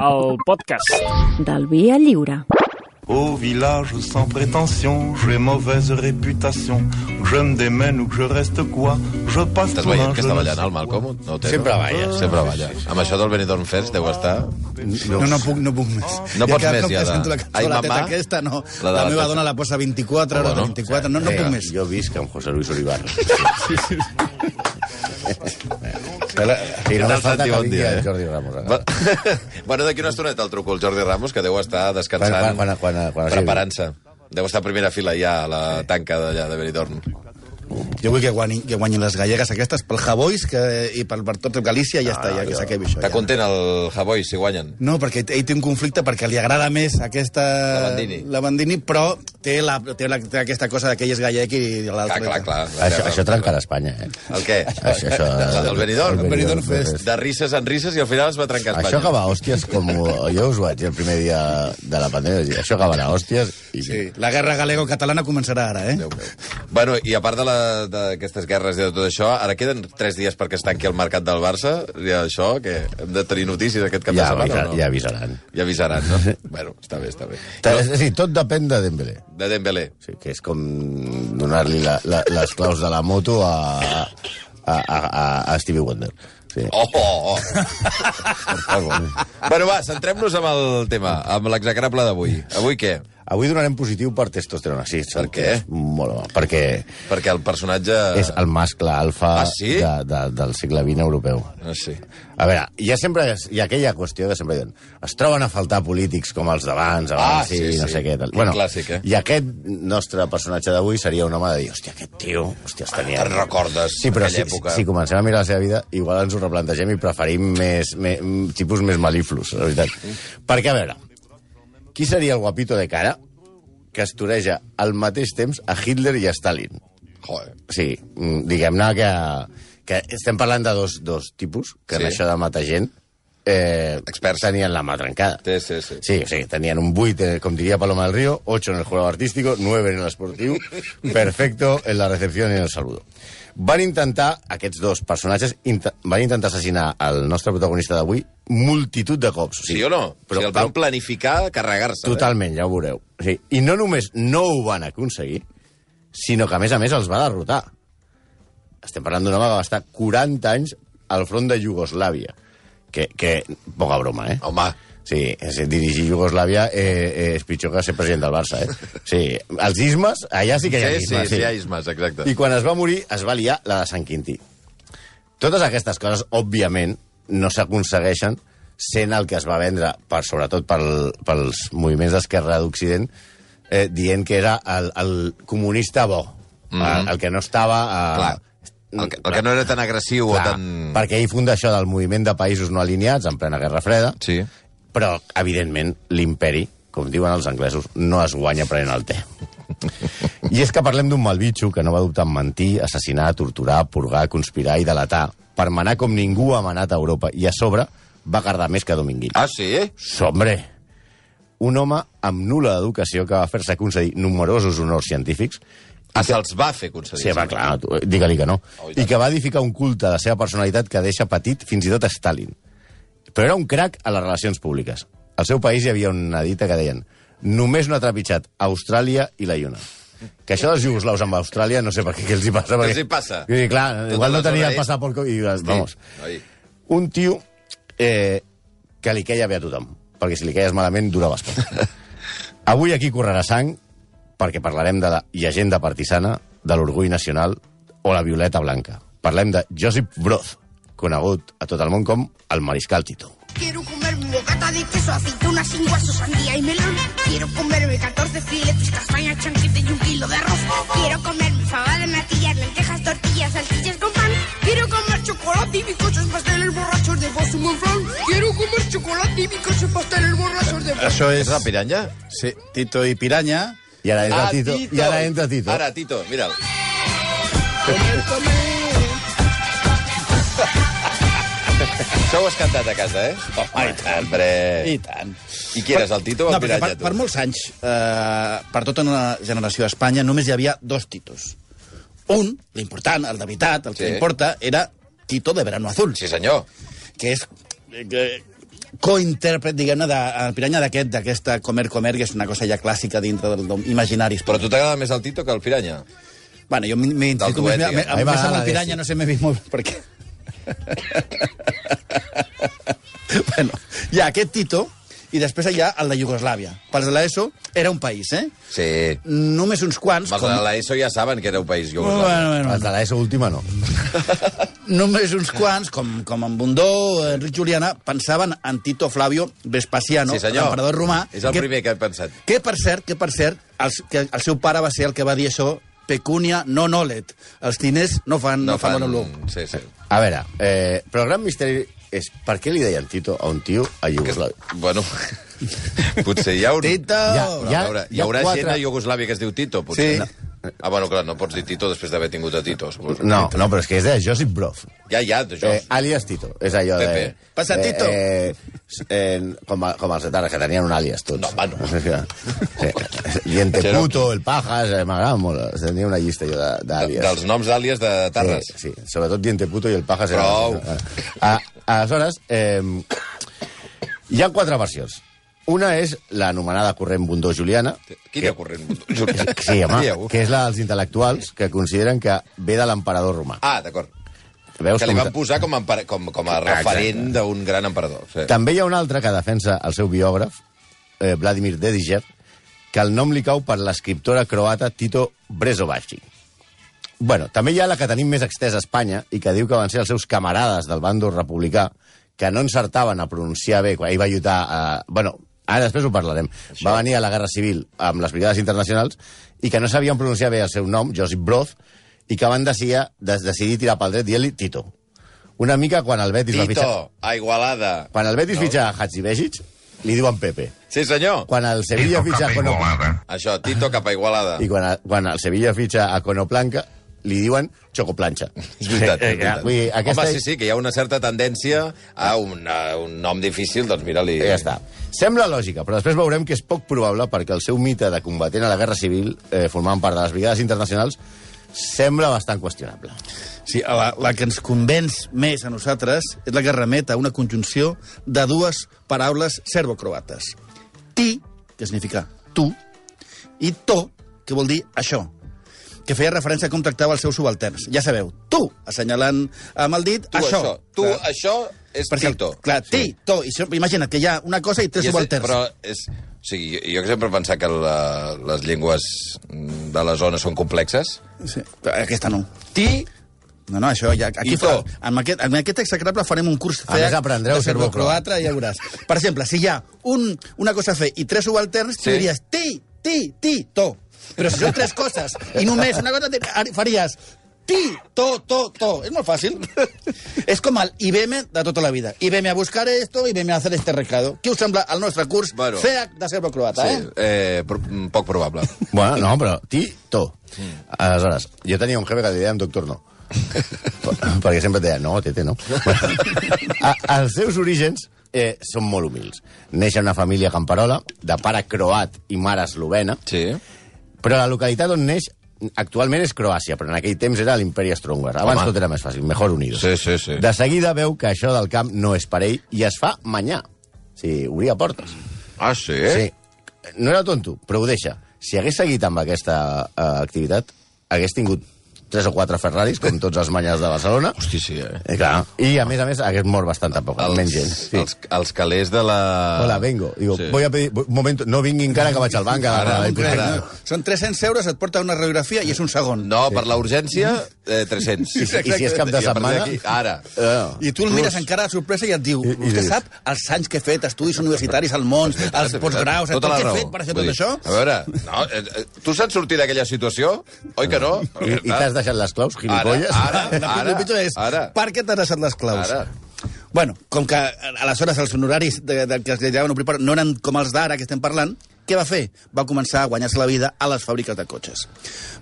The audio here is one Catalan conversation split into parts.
el podcast. Del vi al lliure. Au village sans prétention, j'ai mauvaise réputation. Je me démène ou que je reste quoi, je passe Estàs veient que està ballant el Malcolm? No té, Sempre no? balla. Sempre balla. Amb això del Benidorm Fest deu estar... No, no puc, no puc més. No pots cada més, ja, que de- sento la cançó Ai, de la teta mamà, aquesta, no. la La, la meva dona la posa 24 Ah, hores bueno. de 24, no, no puc més. Jo visc amb José Luis Olivar. I I no m'ha falta Santi? que Bon dia, eh? Jordi Ramos. Ara. Bueno, d'aquí una estoneta el truco el Jordi Ramos, que deu estar descansant, Quan- quan- quan- quan- quan- preparant-se. Deu estar a primera fila ja a la tanca d'allà de Benidorm. Jo vull que guanyin, que guanyin les gallegues aquestes pel Javois que, i per, per tot Galícia, ja està, ja que s'acabi això. Està Ja. content el Javoy, si guanyen? No, perquè ell té un conflicte perquè li agrada més aquesta... La Bandini. La Bandini, però té, la, té, la, té aquesta cosa que ell és gallec i l'altre... Clar, clar, clar. Això, això trencarà Espanya, eh? El què? Això, això, El Benidorm? el Benidorm Fest. De risses en risses i al final es va trencar Espanya. Això acaba hòsties com... Jo us vaig dir el primer dia de la pandèmia, això acabarà a hòsties i... Sí, la guerra galego-catalana començarà ara, eh? Déu meu. Bueno, i a part de la- d'aquestes guerres i de tot això, ara queden tres dies perquè es tanqui el mercat del Barça, i això, que hem de tenir notícies aquest cap Ja, de setmana, o no? ja avisaran. Ja avisaran, no? bueno, està bé, està bé. És a dir, tot depèn de Dembélé. De Dembélé. Sí, que és com donar-li la, la, les claus de la moto a, a, a, a, a Stevie Wonder. Sí. Oh, oh, oh. Bueno, va, centrem-nos amb el tema, amb l'execrable d'avui. Avui què? Avui donarem positiu per testosterona, sí. Per què? És Molt perquè Perquè el personatge... és el mascle alfa Ah, sí? de, de, del segle XX europeu. Ah, sí. A veure, hi ha sempre hi ha aquella qüestió que sempre diuen es troben a faltar polítics com els d'abans, Ah, abans, sí, i no sí. sé què. Tal. Quin clàssic, eh? I aquest nostre personatge d'avui seria un home de dir, hòstia, aquest tio, hòstia, es tenia... Te'n recordes, Sí, però si, època. si comencem a mirar la seva vida, igual ens ho replantegem i preferim més, més tipus més malíflus, la veritat. Perquè, a veure, qui seria el guapito de cara que es toreja al mateix temps a Hitler i a Stalin? Joder. Sí, mm, diguem-ne que, que estem parlant de dos, dos tipus que Sí. en això de matar gent eh, Experts. tenien la mà trencada. Sí, sí, sí. Sí, sí, tenien un 8, eh, com diria Paloma del Río, 8 en el juego artístico, 9 en el esportiu, perfecto en la recepción y en el saludo. Van intentar, aquests dos personatges, int van intentar assassinar el nostre protagonista d'avui multitud de cops. Sí o no? Però, o sigui, el van planificar carregar-se. eh? Totalment, ja ho veureu. Sí. I no només no ho van aconseguir, sinó que, a més a més, els va derrotar. Estem parlant d'un home que va estar 40 anys al front de Iugoslàvia. Que, que poca broma, eh? Eh? Home, Sí, dirigir Iugoslàvia eh, eh, és pitjor que ser president del Barça, eh? Sí, els ismes, allà sí que hi ha sí, sí, sí, hi ha ismes, exacte. I quan es va morir, es va liar la de Sant Quintí. Totes aquestes coses, òbviament, no s'aconsegueixen sent el que es va vendre, per, sobretot pel, pels moviments d'esquerra d'Occident, eh, dient que era el, el comunista bo, mm -hmm. el, el que no estava... Eh, Clar. El que, el que no era tan agressiu clar, o tan... Perquè ell funda això del moviment de països no alineats en plena Guerra Freda, Sí. però, evidentment, l'imperi, com diuen els anglesos, no es guanya prenent el té. I és que parlem d'un malvitxo que no va dubtar en mentir, assassinar, torturar, purgar, conspirar i delatar per manar com ningú ha manat a Europa i a sobre va cardar més que Dominguín. Ah, sí? Sombre! Un home amb nula educació que va fer-se concedir numerosos honors científics Ah, se'ls va fer concedir. Sí, va, clar, digue-li que no. Oh, i I que va edificar un culte a la seva personalitat que deixa petit fins i tot a Stalin. Però era un crac a les relacions públiques. Al seu país hi havia una dita que deien només no ha trepitjat Austràlia i la Lluna. Que això dels jugoslaus amb Austràlia no sé per què, què els hi passa. Què perquè- els hi passa? Dir, clar, Tota igual no tenia el passaport... I, vamos, Ai. un tio eh, que li queia bé a tothom, perquè si li queies malament duraves poc. Avui aquí correrà sang perquè parlarem de la llegenda partisana, de l'orgull nacional o la violeta blanca. Parlem de Josip Broz, conegut a tot el món com el Mariscal Tito. Quiero bocata de queso, aceituna sin guaso, sandía y melón. Quiero comerme 14 filetes, castañas, chanquete y un kilo de arroz. Quiero comerme fabada, natillas, lentejas, tortillas, salchichas con pan. Quiero comer chocolate y bizcochos, pasteles borrachos de Boston Monfrán. Quiero comer chocolate y bizcochos, pasteles borrachos de. Això és... És la piranya? Sí, Tito i Piranya. I ara entra Ah, Tito. I ara entra Tito. Ara, Tito, mira'l. Comer, comer. Això ho has cantat a casa, eh? Home, i tant. Hombre. I tant. I qui eres, el Tito o el no, perquè Piranya, per, tu? per molts anys, eh, per tota una generació d'Espanya, només hi havia dos Titos. Un, l'important, el de veritat, el que Sí. importa, era Tito de Verano Azul, Sí, senyor. que és... Que, cointèrpret, diguem-ne, de el piranya d'aquest, d'aquesta Comer Comer, que és una cosa ja clàssica dintre del, del imaginaris. Però a tu t'agrada més el Tito que el Piranya? Bueno, jo duet, més, A mi més amb m'agrada el piranya, no sé, m'he vist molt... Per què? bueno, hi ha aquest Tito, i després hi ha el de Iugoslàvia. Pels de l'ESO era un país, eh? Sí. Només uns quants... Els de l'ESO ja saben que era un país Bueno, iugoslavi. bueno, bueno. Els de l'ESO última no. Només uns quants, com, com en Bundó, Enric Juliana, pensaven en Tito Flavio Vespasiano, Sí, l'emperador romà. És el primer que he pensat. Que, per cert, que, per cert el, que el seu pare va ser el que va dir això, pecunia no nolet. Els diners no fan, no, no fan, fan olor. Sí, sí. A veure, eh, però el gran misteri és per què li deien Tito a un tio a Que, Iugoslàvia? bueno, potser hi ha un... Tito! Ja, Però, ja- a veure, hi hi ha haurà quatre- gent a Iugoslàvia que es diu Tito, potser. Sí. Ah, bueno, clar, no pots dir Tito després d'haver tingut a Tito, suposo. No, no, però és que és de Josip Broz. Ja, ja, d'això. Eh, alias Tito. És allò de... Pepe. Passa, Tito. Eh, eh, com, a- com els etarres, que tenien un alias tots. No, home, no. Sí. Diente Però- puto, el pajas, eh, m'agrada molt. Tenia una llista jo de- d'àlies. Dels noms d'àlies de Tarres. Sí, sí, sobretot Diente Puto i el Pajas. Prou. Ah, aleshores, eh, hi ha quatre versions. Una és l'anomenada corrent Bundó-Juliana, Quina corrent? sí, home, Dieu. que és la dels intel·lectuals que consideren que ve de l'emperador romà. Ah, d'acord. Veus Que li van posar com a, com, com a referent d'un gran emperador. Sí. També hi ha un altre que defensa el seu biògraf, eh, Vladimir Dedijev, que el nom li cau per l'escriptora croata Tito Brezovaci. Bueno, també hi ha la que tenim més extesa a Espanya i que diu que van ser els seus camarades del bàndol republicà que no encertaven a pronunciar bé quan ell va lluitar... A... Bueno, ara després ho parlarem. Això. Va venir a la Guerra Civil amb les brigades internacionals i que no sabien pronunciar bé el seu nom, Josip Broz, i que van decidir, des, decidir tirar pel dret dient-li Tito. Una mica quan el Betis va fitxar... Tito, a Igualada. Quan el Betis No? fitxa a Hatzibesic, li diuen Pepe. Sí, senyor. Quan el Sevilla fitxa a Cono... Això, Tito cap a Igualada. I quan, quan el Sevilla fitxa a Conoplanca, li diuen Chocoplanxa. És veritat, és veritat. Vull dir, aquesta... Home, sí, sí, que hi ha una certa tendència a un, a un nom difícil, doncs mira-li... Ja està. Sembla lògica, però després veurem que és poc probable perquè el seu mite de combatent a la Guerra Civil, eh, formant part de les brigades internacionals, sembla bastant qüestionable. Sí, la, la que ens convenç més a nosaltres és la que remet a una conjunció de dues paraules serbocroates. Ti, que significa tu, i to, que vol dir això, que feia referència a com tractava els seus subalterns. Ja sabeu, tu, assenyalant amb el dit, Tu, això. això. Tu, Clar. això és Perquè, Tito. Clar, ti, to, i això, imagina't que hi ha una cosa i tres I és- subalterns. Però és... O sigui, jo que sempre he pensat que la, les llengües de la zona són complexes. Sí, però aquesta no. Ti, No, no, això ja... Aquí fa, amb, aquest, amb aquest execrable farem un curs A més, aprendreu de serbocroat. serbocroata i ja veuràs. Per exemple, si hi ha un, una cosa a fer i tres subalterns, sí. tu Sí. diries ti, ti, ti, to. Però si són tres coses i només una cosa, te- faries ti, to, to, to. És molt fàcil. És com el IBM de tota la vida. IBM a buscar esto, IBM a hacer este recado. Què us sembla el nostre curs Bueno. FEAC de serbocroata, sí, eh? eh, pro, poc probable. Bueno, no, però ti, to. Aleshores, jo tenia un jefe que li dèiem doctor no. Per- perquè sempre et deia, no, tete, no. A, els seus orígens eh, són molt humils. Neix en una família camperola, de pare croat i mare eslovena, Sí. Però la localitat on neix actualment és Croàcia, però en aquell temps era l'imperi Austro-Húngar. Abans Home. tot era més fàcil, mejor unidos. Sí, sí, sí. De seguida veu que això del camp no és per ell i es fa manyà. Sí, obria portes. Ah, sí? Sí. No era tonto, però ho deixa. Si hagués seguit amb aquesta uh, activitat, hagués tingut tres o quatre Ferraris, com tots els manyes de Barcelona. Hosti, sí, eh? Eh, clar. I, a més a més, hagués mort bastant tampoc, els, menys gent. Sí. els, els calés de la... Hola, vengo. Digo, Sí. voy a pedir... Un moment, no vingui encara que vaig al banc Ara, ara. No, són 300 euros, et porta una radiografia i és un segon. No, per la urgència, eh, 300. I, si- I si és cap de I setmana... d'aquí, Ara. Uh, I tu el mires encara de sorpresa i et diu, I- i vostè sap els anys que he fet, estudis universitaris al món, els postgraus, tot Tota el que he fet per fer tot això? A veure, no, eh, eh, tu saps sortir d'aquella situació? Oi que no? I, i t'has deixat les claus, gilipolles? Ara, El ara, pitjor és, ara. per què t'has deixat les claus? Ara. Bueno, com que aleshores els honoraris de, de, que es a obrir no eren com els d'ara que estem parlant, què va fer? Va començar a guanyar-se la vida a les fàbriques de cotxes.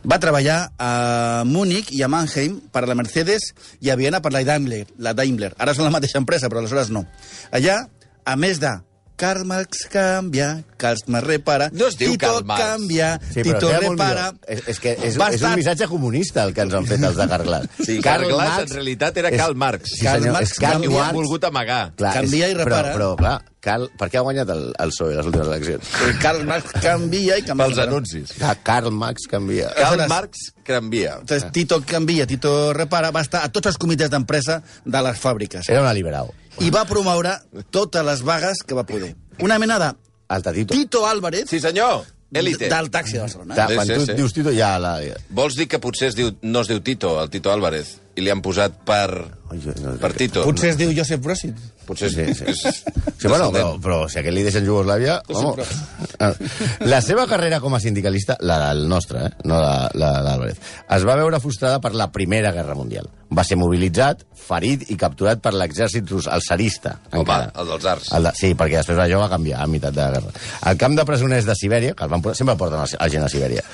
Va treballar a Múnich i a Mannheim per a la Mercedes i a Viena per la Daimler, la Daimler. Ara són la mateixa empresa, però aleshores no. Allà, a més de Karl Marx canvia, Karl Marx repara, No es diu Tito Karl Marx. canvia, Sí, Tito repara... És, és que és, és un missatge comunista el que ens han fet els de Carglass. Sí, Karl Glass en realitat era és- Karl Marx. Sí, Karl Marx és Karl I ho han Marx. volgut amagar. Clar, Canvia és- i repara. Però, però clar, Karl, per què ha guanyat el, el PSOE les últimes eleccions? El Karl Marx canvia i canvia. Pels anuncis. Ca- Karl Marx canvia. Karl Aleshores- Marx canvia. Entonces, Tito canvia, Tito repara, va estar a tots els comitès d'empresa de les fàbriques. Era una liberal. I va promoure totes les vagues que va poder. Una mena de Alta Tito. Tito Álvarez Sí, senyor. Élite. del taxi de Barcelona. Ta, Sí, quan sí, tu sí. dius Tito, ja la... Vols dir que potser es diu, no es diu Tito, el Tito Álvarez, i li han posat per, per Tito? Potser es diu Josep Brosit. Potser Sí, sí. és... Sí, bueno, però, però si aquest li deixen Jugoslàvia... Vamos. Ah. La seva carrera com a sindicalista, la del nostre, eh? no la, la d'Álvarez, es va veure frustrada per la Primera Guerra Mundial. Va ser mobilitzat, ferit i capturat per l'exèrcit rus, el. Home, encara. el dels arts. El de, sí, perquè després això va canviar a meitat de la guerra. El camp de presoners de Sibèria, que el van, portar- sempre porten a, a gent a Sibèria,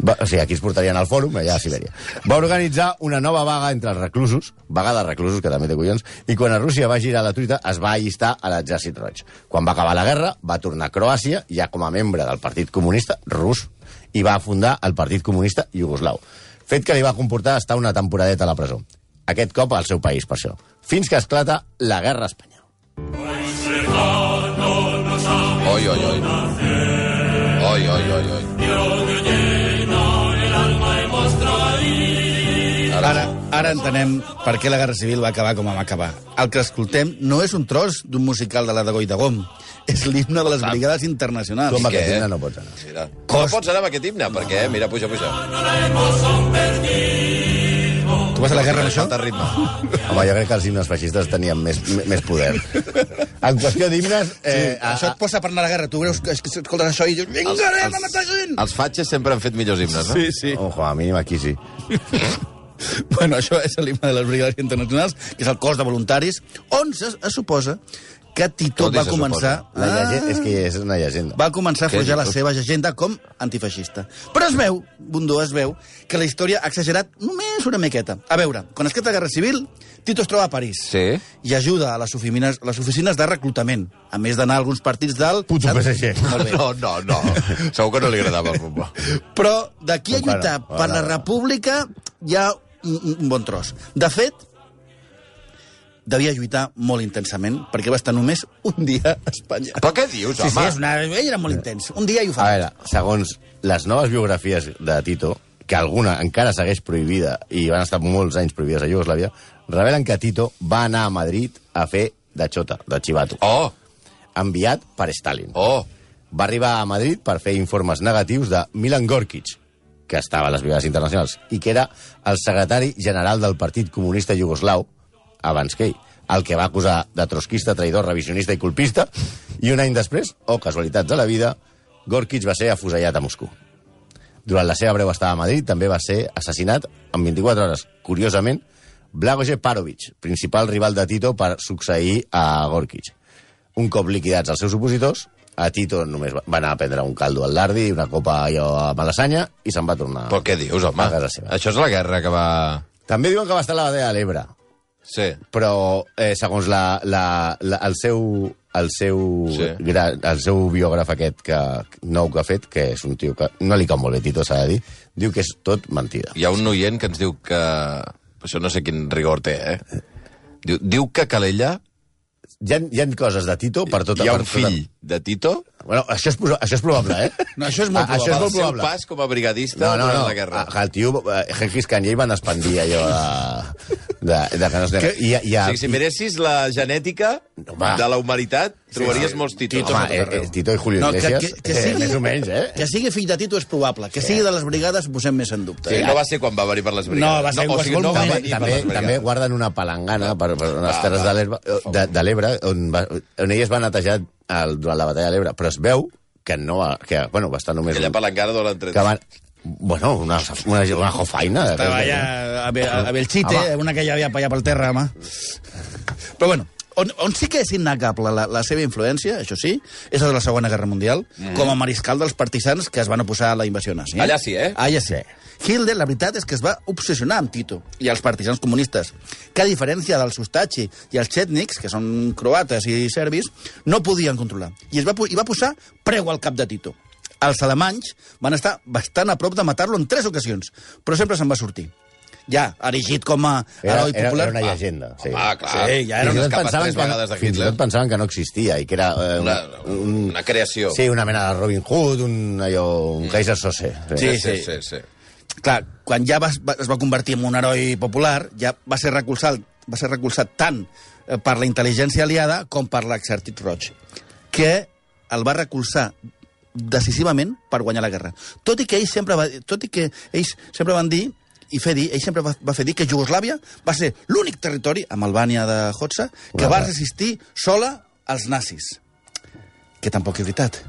va, o sigui, aquí es portarien al fòrum, allà a Sibèria, va organitzar una nova vaga entre els reclusos, vaga de reclusos, que també té collons, i quan a Rússia va girar la truita, es va allistar a l'exèrcit roig. Quan va acabar la guerra, va tornar a Croàcia, ja com a membre del Partit Comunista rus, i va fundar el Partit Comunista Iugoslau. Fet que li va comportar estar una temporadeta a la presó. Aquest cop al seu país, per això. Fins que esclata la Guerra Espanyola. Oi, oi, oi. Oi, oi, oi, oi. Ara, ara entenem per què la Guerra Civil va acabar com va acabar. El que escoltem no és un tros d'un musical de la de Goi de Gom, és l'himne de les brigades internacionals. Tu amb aquest himne no pots anar. Mira. Cost- No pots anar amb aquest himne, perquè, mira, puja, puja. Tu vas a la guerra amb això? Ritme. Home, jo crec que els himnes feixistes tenien més, més poder. En qüestió d'himnes... Eh, a, Això et posa per anar a la guerra. Tu veus escoltes això i dius, vinga, anem a matar gent! Els fatxes sempre han fet millors himnes, no? sí. Ojo, a mínim aquí sí. Bueno, això és l'himne de les brigades internacionals, que és el cos de voluntaris, on se, es suposa que Tito Tot va començar... La llegenda, és Ah. que és una llegenda. va començar a forjar la seva agenda com antifeixista. Però es veu, Bundó, es veu, que la història ha exagerat només una miqueta. A veure, quan esclata la Guerra Civil, Tito es troba a París Sí. i ajuda a les oficines, les oficines de reclutament, a més d'anar a alguns partits del... Puto? PSG. Molt bé. No, no, no. Segur que no li agradava el futbol. Però d'aquí a lluitar per la república hi ha un, un- un bon tros. De fet, devia lluitar molt intensament, perquè va estar només un dia a Espanya. Però què dius, Sí, sí, home? és una... ell era molt intens. Un dia i ho A fa. veure, segons les noves biografies de Tito, que alguna encara segueix prohibida i van estar molts anys prohibides a Iugoslàvia, revelen que Tito va anar a Madrid a fer de xota, de xivato, Oh, enviat per Stalin. oh. Va arribar a Madrid per fer informes negatius de Milan Gorkic, que estava a les brigades internacionals, i que era el secretari general del Partit Comunista Iugoslau, abans que ell, el que va acusar de trotskista, traïdor, revisionista i culpista, i un any després, o casualitats de la vida, Gorkic va ser afusellat a Moscou. Durant la seva breu estada a Madrid també va ser assassinat en 24 hores. Curiosament, Blagoje Parovic, principal rival de Tito per succeir a Gorkic. Un cop liquidats els seus opositors, a Tito només va anar a prendre un caldo al Lardi, una copa allò a Malassanya, i se'n va tornar Però què dius, home? Això és la guerra que va... També diuen que va estar a la batalla de l'Ebre, Sí. però eh, segons la, la, la, el seu el seu, Sí. gra, el seu biògraf aquest que, nou que ha fet, que és un tio que no li cau molt bé Tito, s'ha de dir, diu que és tot mentida. Hi ha un oient que ens diu que... Això no sé quin rigor té, eh? Diu, diu que Calella Hi ha, hi ha coses de Tito per tot... hi ha per un fill de Tito Bueno, això és, això és probable, eh? No, això és molt Ah, Això és el molt seu probable. pas com a brigadista No, no, durant no. la guerra. Ah, El tio, eh, Genghis Khan i ell van expandir allò de, de, de que no es nega. Que- I, i, O sigui, si miressis la genètica Home. de la humanitat, trobaries molts títols. Home, eh, eh, Tito i Julio No, que, Iglesias, que, que eh, sigui, més o menys, eh? Que sigui fill de Tito és probable. Que sigui de les brigades ho posem més en dubte. Sí, eh? no va ser quan va venir per les brigades. No, va ser en o sigui, no va venir per també, les brigades. també guarden una palangana per, per les Va, terres de l'Ebre, de, de l'Ebre on, va, on ell es va netejar el, durant la batalla de l'Ebre, però es veu que no va, que, bueno, va estar només... Aquella palangana de l'entret. que van, bueno, una, una, una jofaina. Estava allà a, Be- a Belchite, Home. una que ja havia allà pel terra, home. Però bueno, On, on sí que és innegable la, la seva influència, això sí, és la de la Segona Guerra Mundial, mm. com a mariscal dels partisans que es van oposar a la invasió nazi. Allà sí, eh? Allà sí. Hitler, la veritat és que es va obsessionar amb Tito i els partisans comunistes, que a diferència dels Ustachi i els Chetniks, que són croates i serbis, no podien controlar. I, es va, i va posar preu al cap de Tito. Els alemanys van estar bastant a prop de matar-lo en tres ocasions, però sempre se'n va sortir. Ja, erigit com a Era, heroi era, popular. era una llegenda. Sí. Ah, clar. Sí, ja era capes pensaven tres que, vegades de fins i Hitler. tot pensaven que no existia i que era eh, Una, un, una creació. sí, una mena de Robin Hood, un, allò, un Kaiser Sose. Sí, sí, sí. sí. Clar, quan ja va, va, es va convertir en un heroi popular, ja va ser recolzat, va ser recolzat tant eh, per la intel·ligència aliada com per l'exèrcit roig, que el va recolzar decisivament per guanyar la guerra. Tot i que ells sempre, va, tot i que ells sempre van dir i fer dir, ell sempre va, va fer dir que Iugoslàvia va ser l'únic territori, amb Albània de Hotza, que va resistir sola als nazis. Que tampoc és veritat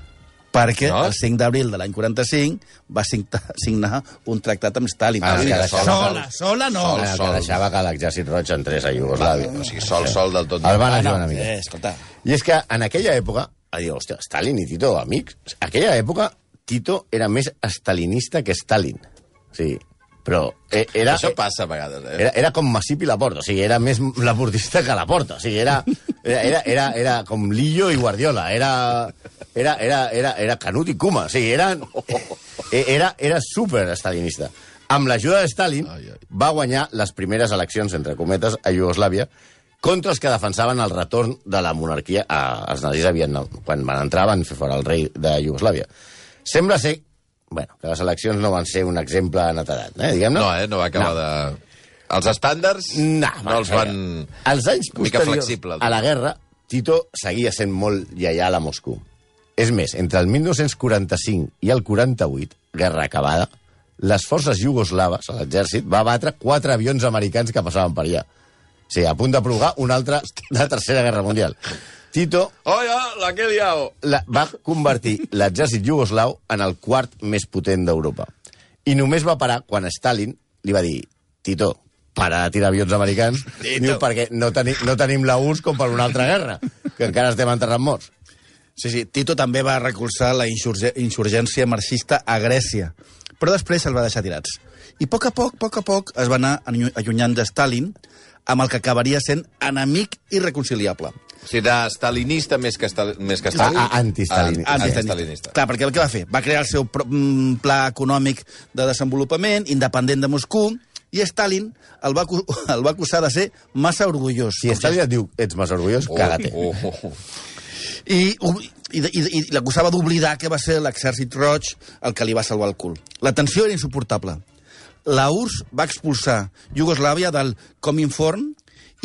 perquè No? el 5 d'abril de l'any 45 va signar, un tractat amb Stalin. Ah, que deixava- sola, sola no. Sol, sol. que deixava que l'exèrcit roig entrés a Iugoslàvia. O sigui, sol, sol del tot. El van Ah, ajudar una mica. eh, escolta, I és que en aquella època, a dir, hòstia, Stalin i Tito, amics, en aquella època Tito era més stalinista que Stalin. Sí, però eh, era... Això passa a vegades, eh? Era, era com Masip i Laporta, o sigui, era més laportista que Laporta, o sigui, era, era, era, era, com Lillo i Guardiola, era, era, era, era, era Canut i Kuma, o sigui, era, era, era super stalinista. Amb l'ajuda de Stalin Ai, ai. va guanyar les primeres eleccions, entre cometes, a Iugoslàvia, contra els que defensaven el retorn de la monarquia a, als nazis havien, quan van entrar van fer fora el rei de Iugoslàvia. Sembla ser bueno, que les eleccions no van ser un exemple netedat, eh, diguem-ne. No, eh? No va acabar de... Els estàndards No, no els van... Els anys posteriors flexible, a la guerra, Tito seguia sent molt lleial a Moscou. És més, entre el 1945 i el 48, guerra acabada, les forces iugoslaves, l'exèrcit, va batre quatre avions americans que passaven per allà. O sigui, a punt de provocar una altra la tercera guerra mundial. Tito ja, la que he liado. la, va convertir l'exèrcit iugoslau en el quart més potent d'Europa. I només va parar quan Stalin li va dir Tito, para de tirar avions americans, diu, perquè no, teni, no tenim la URSS com per una altra guerra, que encara estem enterrant morts. Sí, sí, Tito també va recolzar la insurgència marxista a Grècia, però després se'l va deixar tirats. I a poc a poc, a poc a poc, es va anar allu- allunyant de Stalin, amb el que acabaria sent enemic irreconciliable. O sigui, de stalinista més que, estal... més que A, Stalin. antistalinista. Ah, Antistalinista. antistalinista. Clar, perquè el que va fer? Va crear el seu mm, pla econòmic de desenvolupament, independent de Moscou, i Stalin el va, el va acusar de ser massa orgullós. Si Stalin et diu ets massa orgullós, Oh, cagate. oh, oh. I, i, i, i l'acusava d'oblidar que va ser l'exèrcit roig el que li va salvar el cul. La tensió era insuportable. La URSS va expulsar Iugoslàvia del Cominform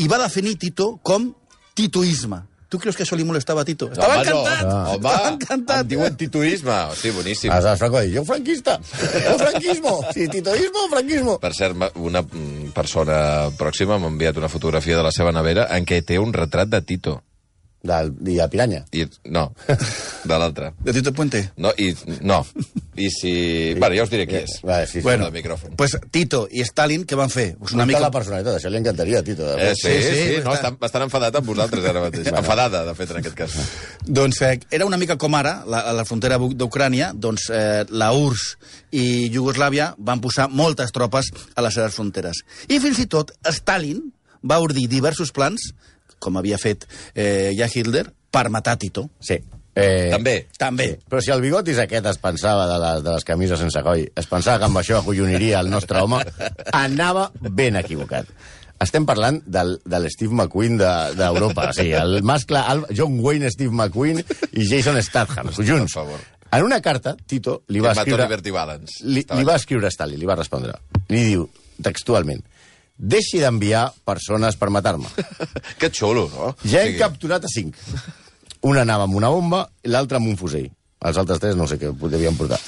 i va definir Tito com titoisme. Tu creus que això li molestava a Tito? Estava home, no. encantat! Home, Estava encantat! em diuen tituisme. Hosti, boníssim. Aleshores, Franco diu, jo franquista, jo franquismo, si titoismo, franquismo. Per cert, una mm, persona pròxima m'ha enviat una fotografia de la seva nevera en què té un retrat de Tito. Del, I a Piranya. I, no, de l'altre. De Tito Puente? No, i, no. I si... Bueno, ja us diré qui és. Vale, sí, sí. Bueno, del micròfon. Pues Tito i Stalin, què van fer? Pues Una mica... la personalitat, això li encantaria a Tito. Eh, sí, sí, sí, sí, no, està- estan bastant enfadat amb vosaltres ara mateix. Enfadada, de fet, en aquest cas. Doncs eh, era una mica com ara, la, a la frontera d'Ucrània, doncs eh, la URSS i Iugoslàvia van posar moltes tropes a les seves fronteres. I fins i tot Stalin va ordir diversos plans, com havia fet eh, ja Hitler, per matar Tito. Sí. Eh, També. També. Però si el bigotis aquest es pensava de les, de les camises sense coll, es pensava que amb això acolloniria el nostre home, anava ben equivocat. Estem parlant del, de l'Steve McQueen de- d'Europa. De, o sigui, el mascle el John Wayne, Steve McQueen i Jason Statham, junts. En una carta, Tito li va escriure... Li, li va escriure a Stalin, li va respondre. Li diu, textualment, deixi d'enviar persones per matar-me. Que xulo, no? Ja O sigui, capturat a cinc. Una anava amb una bomba i l'altra amb un fusell. Els altres tres no sé què devien portar.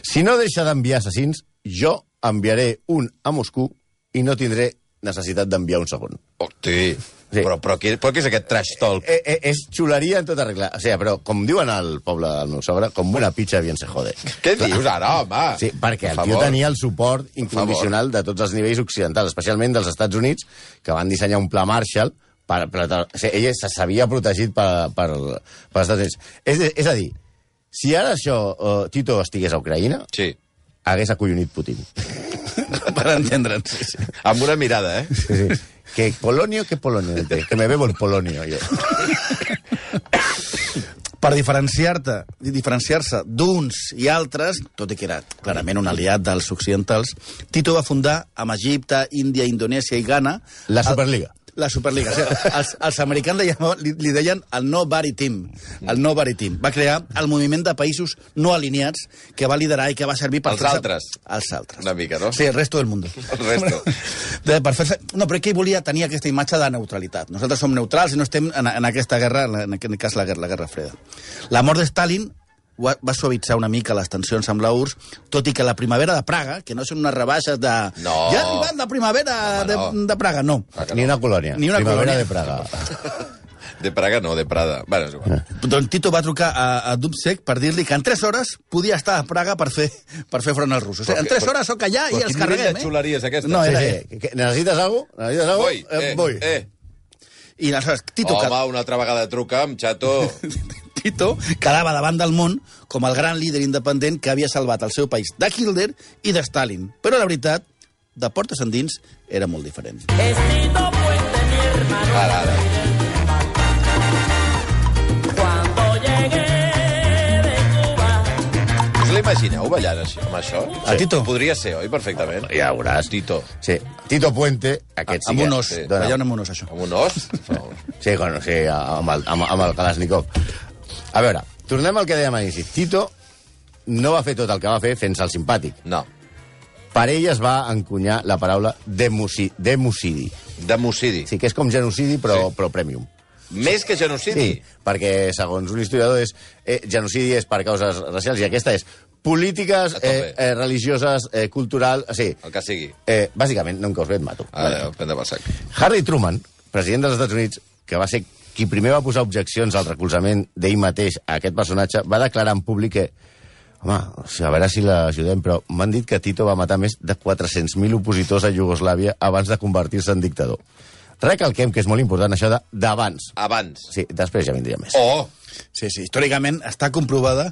Si no deixa d'enviar assassins, jo enviaré un a Moscou i no tindré necessitat d'enviar un segon. Hosti, Sí. però, però, què, però què és aquest trash talk? Eh, eh, és xuleria en tota regla. O sigui, però, com diuen al poble del meu sogre, com una pitxa bien se jode. Què dius ara, home? Sí, perquè el tio tenia el suport incondicional de tots els nivells occidentals, especialment dels Estats Units, que van dissenyar un pla Marshall Per, per, per, o sigui, ell se s'havia protegit per, per, per Estats Units. És, és a dir, si ara això, uh, Tito estigués a Ucraïna, Sí. Hagués acollonit Putin. per entendre'ns. Sí, sí. Amb una mirada, eh? Sí, sí. Que Polonio, que Polonio, que me bebo el Polonio, jo. Per diferenciar-te, diferenciar-se d'uns i altres, tot i que era clarament un aliat dels occidentals, Tito va fundar amb Egipte, Índia, Indonèsia i Ghana... La Superliga. La Superliga. O sigui, els, els americans li, li, li deien el Nobody Team. El Nobody Team. Va crear el moviment de països no alineats que va liderar i que va servir per... Els altres. Els altres. Una mica, no? Sí, el resto del mundo. El resto. De, per fer no, però ell volia tenir aquesta imatge de neutralitat. Nosaltres som neutrals i no estem en, en aquesta guerra, en aquest cas la guerra, la guerra freda. La mort de Stalin va, va suavitzar una mica les tensions amb la URSS, tot i que la primavera de Praga, que no són unes rebaixes de... No. Ja ha arribat la primavera Home, de, no. de Praga, no. Ni una colònia. Ni una Primavera colònia. de Praga. De Praga no, de Prada. Bueno, és igual. Doncs Tito va trucar a, a Dubček per dir-li que en 3 hores podia estar a Praga per fer, per fer front als russos. Sigui, en 3 hores sóc allà i Però els quin carreguem, de xuleria és aquesta? No, Sí, era sí. ell. Que- que- Necessites alguna cosa? Necessites alguna Voy, cosa? eh, voy. eh. I aleshores, Tito... Home, que- una altra vegada truca amb Chato. Tito quedava davant del món com el gran líder independent que havia salvat el seu país de Hitler i de Stalin. Però la veritat, de portes endins, era molt diferent. Ara, ara. Us l'imagineu ballant així, amb això? A Tito? Podria ser, oi, perfectament? Ja ho veuràs. Tito. Sí. Tito Puente, aquest sí amb un os. sí. Sí, ballant amb un os, això. Amb un os? No. Sí, bueno, sí, amb el, amb, amb el Kalashnikov. A veure, tornem al que dèiem a l'inici. Tito no va fer tot el que va fer fent-se el simpàtic. no. Per ell es va encunyar la paraula demuci, democidi. Democidi. Sí, que és com genocidi, però, Sí. però premium. Més que genocidi? Sí, perquè, segons un historiador, és, eh, genocidi és per causes racials, i aquesta és polítiques, eh, eh, religioses, eh, cultural... Sí, El que sigui. eh, bàsicament, no em caus bé, et mato. Adéu, prendre pel sac. Harry Truman, president dels Estats Units, que va ser qui primer va posar objeccions al recolzament d'ell mateix a aquest personatge, va declarar en públic que home, o sigui, a veure si l'ajudem, però m'han dit que Tito va matar més de 400.000 opositors a Iugoslàvia abans de convertir-se en dictador. Recalquem que és molt important això de d'abans. Abans. Sí, després ja vindria més. Oh! Sí, sí. Històricament està comprovada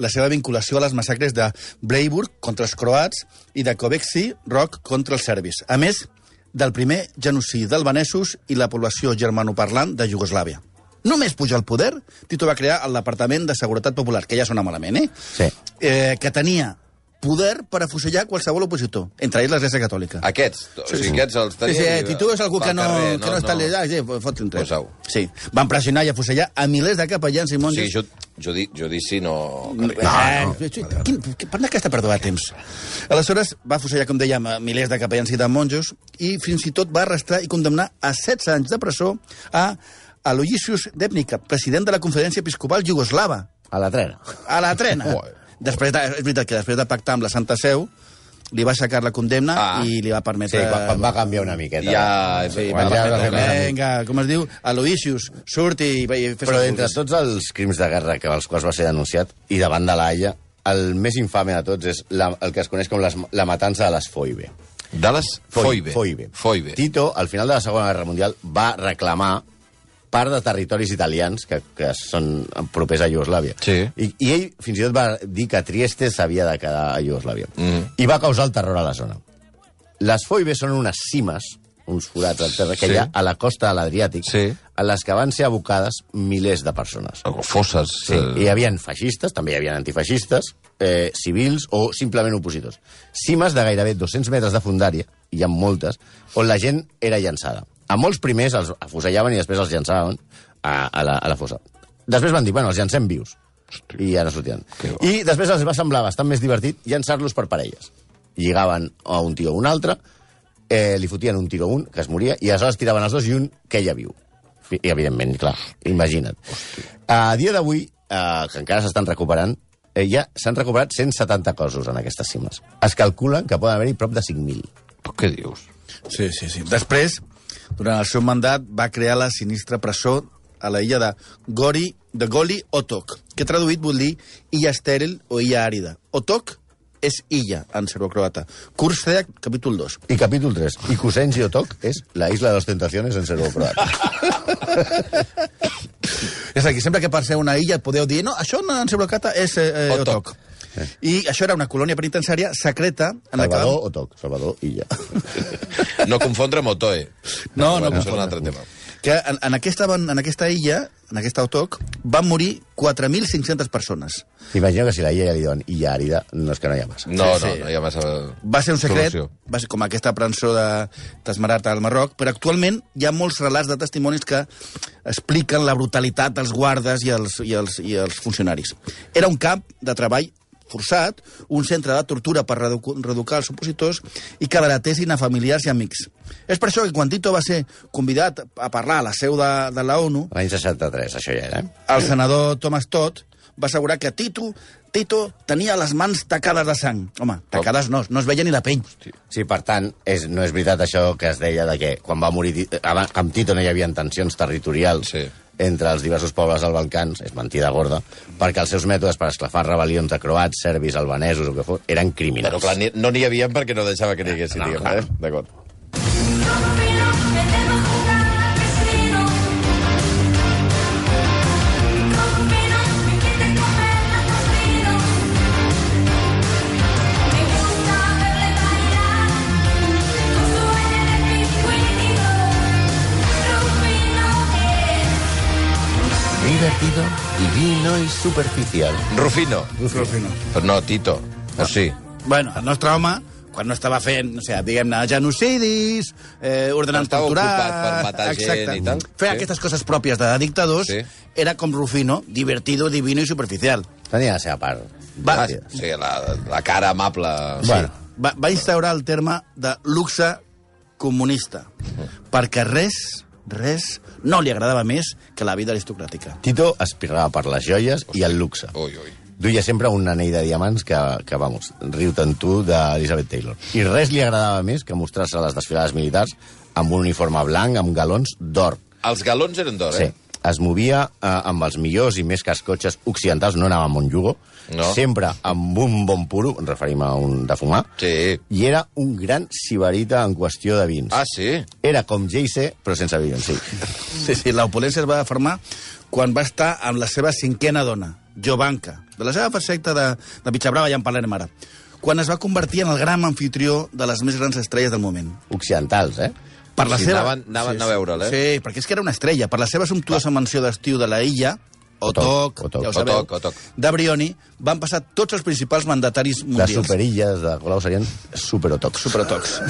la seva vinculació a les massacres de Bleiburg contra els croats i de Kovexi Rock contra els serbis. A més, del primer genocidi d'albanesos i la població germanoparlant de Iugoslàvia. Només puja al poder, Tito va crear el Departament de Seguretat Popular, que ja sona malament, eh? Sí. eh que tenia poder per afusellar qualsevol opositor, entre ells l'Església Catòlica. Aquests. O sigui, aquests els Sí, tenia... sí, i- Tito és algú que no, carrer, que no, està allà, sí, fot-li un tret. Posau. Sí, van pressionar i afusellar a milers de capellans i O monjos. sigui, ju judi judici no... No, no. Quin, per què està perdó de temps? Aleshores, va fusellar, com dèiem, a milers de capellans i de monjos i fins i tot va arrestar i condemnar a 16 anys de presó a Aloysius Debnica, president de la Conferència Episcopal Jugoslava, A la trena. a la trena. Després de, és veritat que després de pactar amb la Santa Seu, li va aixecar la condemna Ah. i li va Sí, permetre... quan, quan va canviar una miqueta. Ja, sí, Quan va ja va amic. Vinga, com es diu? Aloysius, surti i, i fes Però el d'entre vulguis. tots els crims de guerra que els quals va ser denunciat, i davant de la Haia, el més infame de tots és la, el que es coneix com les, la matança de les Foibe. De les Foibe. Foibe. Foibe. Tito, al final de la Segona Guerra Mundial, va reclamar part de territoris italians que, que són propers a Iugoslàvia. Sí. I, I ell fins i tot va dir que Trieste s'havia de quedar a Iugoslàvia. Mhm. I va causar el terror a la zona. Les Foibe són unes cimes, uns forats al terra que Sí. hi ha a la costa de l'Adriàtic, Sí. a les que van ser abocades milers de persones. Fosses. Sí, hi havia feixistes, també hi havia antifeixistes, eh, civils o simplement opositors. Cimes de gairebé 200 metres de fundària, i hi ha moltes, on la gent era llançada. A molts primers els afusellaven i després els llançaven a, a, la, a la fossa. Després van dir, bueno, els llancem vius. I ja no sortien. I després els va semblar bastant més divertit llançar-los per parelles. Lligaven a un tio a un altre, eh, li fotien un tiro a un, que es moria, i aleshores tiraven els dos i un queia viu. I, evidentment, clar, imagina't. A dia d'avui, eh, que encara s'estan recuperant, eh, ja s'han recuperat 170 cossos en aquestes cimes. Es calculen que poden haver-hi prop de 5.000. Però què dius? Sí, sí, sí. Després, durant el seu mandat, va crear la sinistra presó a la illa de Gori, de Goli Otok, que traduït vol dir illa estèril o illa àrida. Otok és illa, en serbocroata. Kurseak, capítol 2. I capítol 3. I Kusenji Otok és la isla de les tentaciones en serbo-croat. És a dir, sempre que passeu una illa podeu dir no, això en serbocroata és eh, eh, Otok. Otok. I això era una colònia penitenciària secreta en la Salvador qual... Otok. Salvador Illa. No confondre amb Otoe. No, no Bueno, això és un confondre. altre tema. Que en, en, aquesta, en aquesta illa, en aquesta Otok, van morir 4.500 persones. Imagino que si la Illa ja li diuen Illa àrida, no és que no hi ha massa. No, Sí, no, sí. no hi ha massa... Va ser un secret, Solució. va ser com aquesta prensó de d'Esmeralda al Marroc, però actualment hi ha molts relats de testimonis que expliquen la brutalitat dels guardes i els, i els, i els funcionaris. Era un camp de treball forçat, un centre de tortura per reedu reeducar els opositors i que baratessin a familiars i amics. És per això que quan Tito va ser convidat a parlar a la seu de, de la ONU, L'any 63, això ja era, eh? el senador Thomas Todd va assegurar que Tito, Tito tenia les mans tacades de sang. Home, tacades no, no es veia ni la pell. Sí, per tant, és, no és veritat això que es deia de que quan va morir... Abans- Amb Tito no hi havia tensions territorials Sí. Entre els diversos pobles dels Balcans, és mentida gorda, perquè els seus mètodes per esclafar rebel·lions de croats, serbis, albanesos o que fos, eren criminals. Bueno, clar, ni, no n'hi havia perquè no deixava que n'hi haguessin, No, diguem, clar. eh? D'acord. Divertido, divino i superficial. Rufino. Rufino. Però no, Tito. O sí. Bueno, el nostre home, quan no estava fent, no sé, diguem-ne, genocidis, eh, ordenant Estava torturar... ocupat per matar gent exacte, i tal. Fer Sí. aquestes coses pròpies de dictadors Sí. era com Rufino, divertido, divino i superficial. Tenia la seva part. Va, Ah, sí, la, la cara amable. Bueno, va, va instaurar el terme de luxe comunista, perquè res, res, no li agradava més que la vida aristocràtica. Tito aspirava per les joies i el luxe. Ui, ui. Duia sempre un anell de diamants que, que vamos, riu-te'n tu d'Elizabeth Taylor. I res li agradava més que mostrar-se a les desfilades militars amb un uniforme blanc, amb galons d'or. Els galons eren d'or, Sí. eh? Es movia eh, amb els millors i més cars cotxes occidentals, no anava amb un Yugo, No. sempre amb un bon puro, ens referim a un de fumar, Sí. i era un gran sibarita en qüestió de vins. Ah, sí? Era com Jay-Z, però sense Beyoncé. Sí, sí, l'opulència es va formar quan va estar amb la seva cinquena dona, Jovanka, de la seva secta de, de Pitxabrava, ja en parlarem ara, quan es va convertir en el gran anfitrió de les més grans estrelles del moment. Occidentals, eh? Per la Sí, seva... anaven- anaven a veure'l, eh? Sí, perquè és que era una estrella. Per la seva sumptuosa mansió d'estiu de la illa, Otok, Otok, ja ho sabeu, Otok, Otok. de Brioni, van passar tots els principals mandataris Les mundials. superilles de Colau serien superotocs. Superotocs.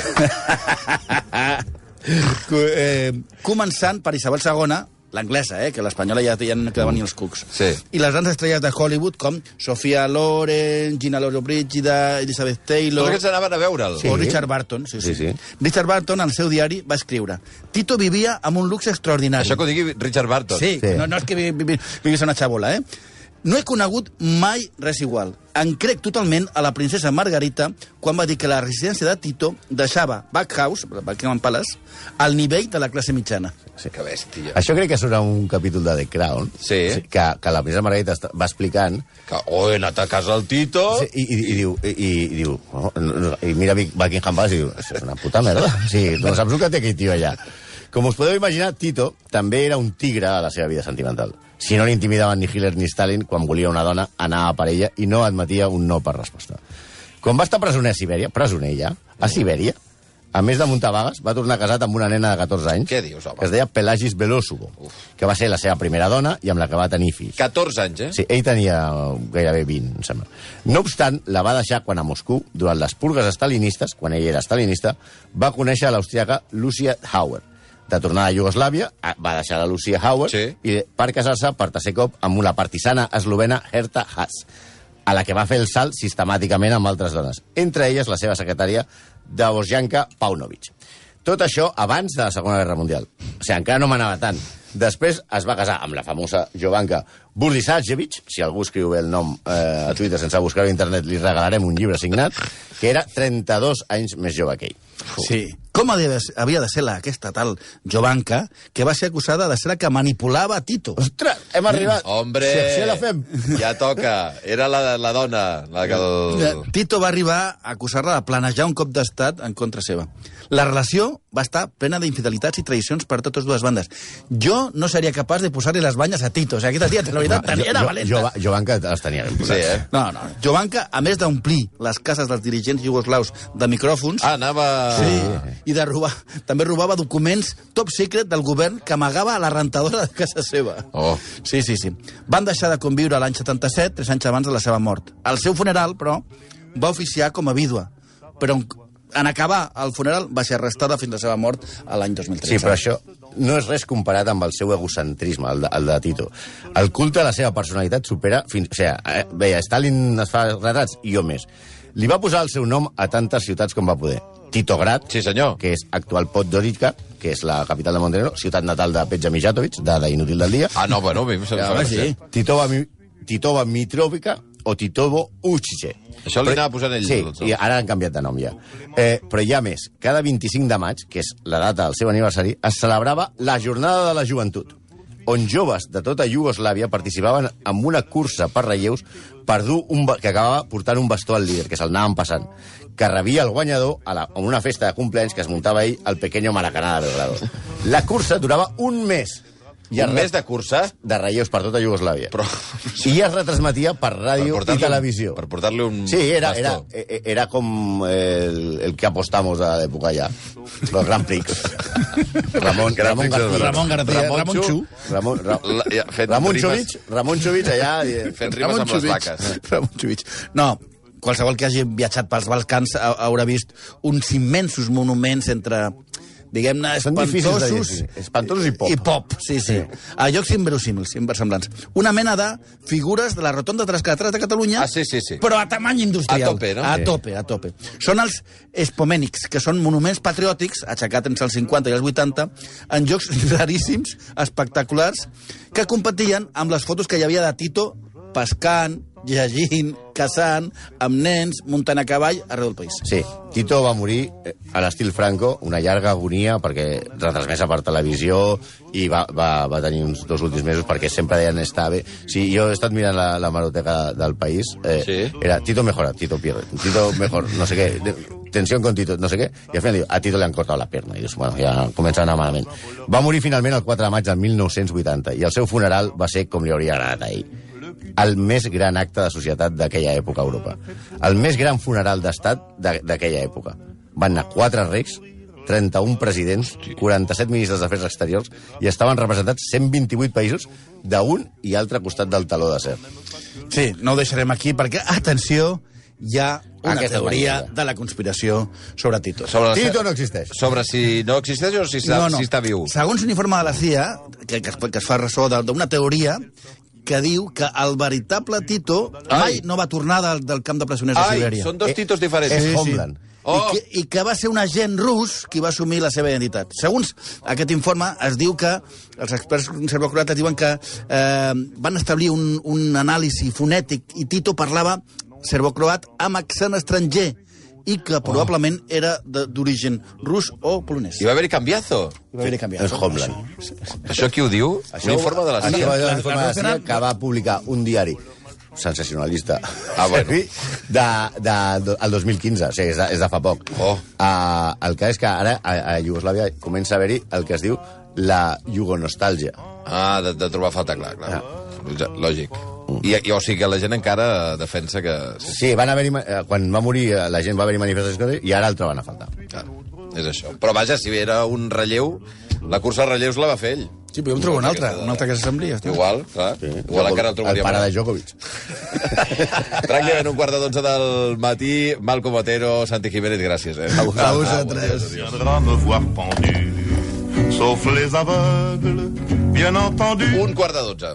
eh, començant per Isabel II, l'anglesa, eh, que l'espanyola ja, ja no quedaven ni els cucs. Sí. I les grans estrelles de Hollywood, com Sofia Loren, Gina Loro Brígida, Elizabeth Taylor... Tots aquests anaven a veure'l. Sí. O Richard Barton, sí, sí. Sí, sí. Richard Barton, al seu diari, va escriure Tito vivia amb un luxe extraordinari. Això que ho digui Richard Barton. Sí, Sí. No, no és que vi, vi, vi, vivís una xabola, eh? No he conegut mai res igual. En crec totalment a la princesa Margarita quan va dir que la residència de Tito deixava Backhouse, Buckingham Palace, al nivell de la classe mitjana. Sí. Que bèstia. Això crec que serà un capítol de The Crown, Sí. que, que la princesa Margarita està- va explicant Que, oh, he anat a casa del Tito... Sí, i, i, i, diu, i, i, i diu, oh, no, i mira Buckingham Palace i diu, això és una puta merda. Sí, no saps el que té aquell tio allà. Com us podeu imaginar, Tito també era un tigre a la seva vida sentimental. Si no l'intimidaven ni Hitler ni Stalin, quan volia una dona, anava per ella i no admetia un no per resposta. Quan va estar presoner a Sibèria, presoner ja, a Sibèria, a més de muntar vagues, va tornar casat amb una nena de 14 anys, Què dius, home? que es deia Pelagis Belósugo, que va ser la seva primera dona i amb la que va tenir fills. 14 anys, eh? Sí, ell tenia gairebé 20, em sembla. No obstant, la va deixar quan a Moscou, durant les purgues estalinistes, quan ell era estalinista, va conèixer l'austriaca Lucia Hauer. De tornada a Iugoslàvia, a- va deixar la Lucia Hauer Sí. i per casar-se per tercer cop amb una partisana eslovena Herta Haas, a la que va fer el salt sistemàticament amb altres dones, entre elles la seva secretària Davosjanka Paunovic. Tot això abans de la Segona Guerra Mundial. O sigui, encara no manava tant. Després es va casar amb la famosa Jovanka Burdisajevic, si algú escriu bé el nom eh, a Twitter sense buscar a internet, li regalarem un llibre signat, que era 32 anys més jove que ell. Sí. Com havia de ser, havia de ser la, aquesta tal Jovanka, que va ser acusada de ser la que manipulava a Tito. Ostres, hem arribat. Hombre, Si, si la fem. ja toca. Era la, la dona, la que el... Tito va arribar a acusar-la de planejar un cop d'estat en contra seva. La relació va estar plena d'infidelitats i traïcions per totes dues bandes. Jo no seria capaç de posar-li les banyes a Tito. O sigui, aquesta tia, la veritat, tenia, era valenta. Jo, jo, Jovanka els tenia ben Sí, posats. eh? No, no. Jovanka, a més d'omplir les cases dels dirigents jugoslaus de micròfons, Ah, anava... Sí, i de robar. També robava documents top secret del govern que amagava a la rentadora de casa seva. Oh. Sí, sí, sí. Van deixar de conviure l'any 77, tres anys abans de la seva mort. Al seu funeral, però, va oficiar com a vídua. Però en, acabar el funeral va ser arrestada fins a la seva mort a l'any 2013. Sí, però això no és res comparat amb el seu egocentrisme, el de, el de Tito. El culte a la seva personalitat supera... Fins, o sigui, eh, veia, Stalin es fa retrats i jo més. Li va posar el seu nom a tantes ciutats com va poder. Titograd, Sí, senyor. que és actual Podgorica, que és la capital de Montenegro, ciutat natal de Petja Mijatovic, de l'Inútil del Dia, Ah, no, bueno, a mi em sembla home, gràcia. sí. Titova, Titova Mitrovica o Titovo Uchice. Això li anava posant ell. Sí, i ara han canviat de nom ja. Eh, però hi ha més. Cada 25 de maig, que és la data del seu aniversari, es celebrava la Jornada de la Joventut, on joves de tota Iugoslàvia participaven en una cursa per relleus per dur un, que acabava portant un bastó al líder, que se'l anaven passant, que rebia el guanyador a, la, a una festa de cumpleaños que es muntava ell al Pequeño Maracaná de Belgrado. La cursa durava un mes. I un mes de cursa? de relleus per tota Iugoslàvia. Però- I es retransmetia per ràdio i portar-li un- televisió. Per portar-li un Sí, era, era, bastó. e- era com el, el que apostamos a l'època ja. El Grand Prix. Ramon, Ramon García. Ramon García, Ramon. Xu. Ramon, Ra, Ramon. Xovich, Ramon Xovich allà... eh, Fent rimes amb les vaques. Ramon Xuvich. No, qualsevol que hagi viatjat pels Balcans ha- haurà vist uns immensos monuments entre diguem-ne, espantosos... Espantosos i pop. I pop, sí, sí. A llocs inverosímils, inversemblants. Una mena de figures de la rotonda de les catedrals de Catalunya, Ah, sí, sí, sí. però a tamany industrial. A tope, no? A tope, a tope. Són els espomènics, que són monuments patriòtics, aixecats entre els 50 i els 80, en jocs raríssims, espectaculars, que competien amb les fotos que hi havia de Tito pescant, llegint, caçant, amb nens, muntant a cavall, arreu del país. Sí, Tito va morir eh, a l'estil Franco, una llarga agonia perquè retransmesa per televisió i va, va, va tenir uns dos últims mesos perquè sempre deien està bé. Sí, jo he estat mirant la, la maroteca del país. Eh, Sí. Era Tito mejora, Tito pierde. Tito mejor, no sé què. Tensión con Tito, no sé què. I al final diu, a Tito le han cortado la pierna. I dius, bueno, ja comença a anar malament. Va morir finalment el 4 de maig del 1980 i el seu funeral va ser com li hauria agradat a ell el més gran acte de societat d'aquella època a Europa. El més gran funeral d'estat de- d'aquella època. Van anar quatre reis, 31 presidents, 47 ministres d'Afers Exteriors i estaven representats 128 països d'un i altre costat del taló d'acer. Sí, no ho deixarem aquí perquè, atenció, hi ha una Aquesta teoria manera. de la conspiració sobre Tito. Sobre, Tito no existeix. sobre si no existeix o si està, si està viu. Segons un informe de la CIA, que, que, es, que es fa ressò de- d'una teoria que diu que el veritable Tito mai Ai. no va tornar del, del camp de presoners de Sibèria. són dos titos diferents. És Sí, sí. Homeland. Oh. I, que, I que va ser un agent rus qui va assumir la seva identitat. Segons aquest informe, es diu que els experts serbo-croates diuen que eh, van establir un, un anàlisi fonètic i Tito parlava serbo-croat amb accent estranger i que probablement era de- d'origen rus o polonès. I va haver-hi canviazo. I va haver-hi canviat. És Homeland. Això qui ho diu? Això, un informe de la Això CIA. va un informe la de la CIA que va publicar un diari sensacionalista Ah, bueno. de, de, de, el 2015, o sigui, és de, és de fa poc. Oh. Uh, el que és que ara a, a Iugoslàvia comença a haver-hi el que es diu la Jugonostàlgia. Ah, de, de trobar falta, clar, clar. Lògic. I, I, o sigui que la gent encara defensa que... Sí, Sí, van haver quan va morir eh, la gent va haver-hi manifestacions i ara el troben a faltar. clar, és això. Però vaja, si era un relleu, la cursa de relleus la va fer ell. Sí, però jo em trobo un altre, un altre que s'assembli. Ja està. Igual, clar. Sí. Igual encara el el trobaríem. pare de Djokovic. Pràcticament un quart de dotze del matí. Malcom Otero, Santi Jiménez, gràcies. Eh? A vosaltres. sauf les aveugles, bien entendu. Un quart de dotze.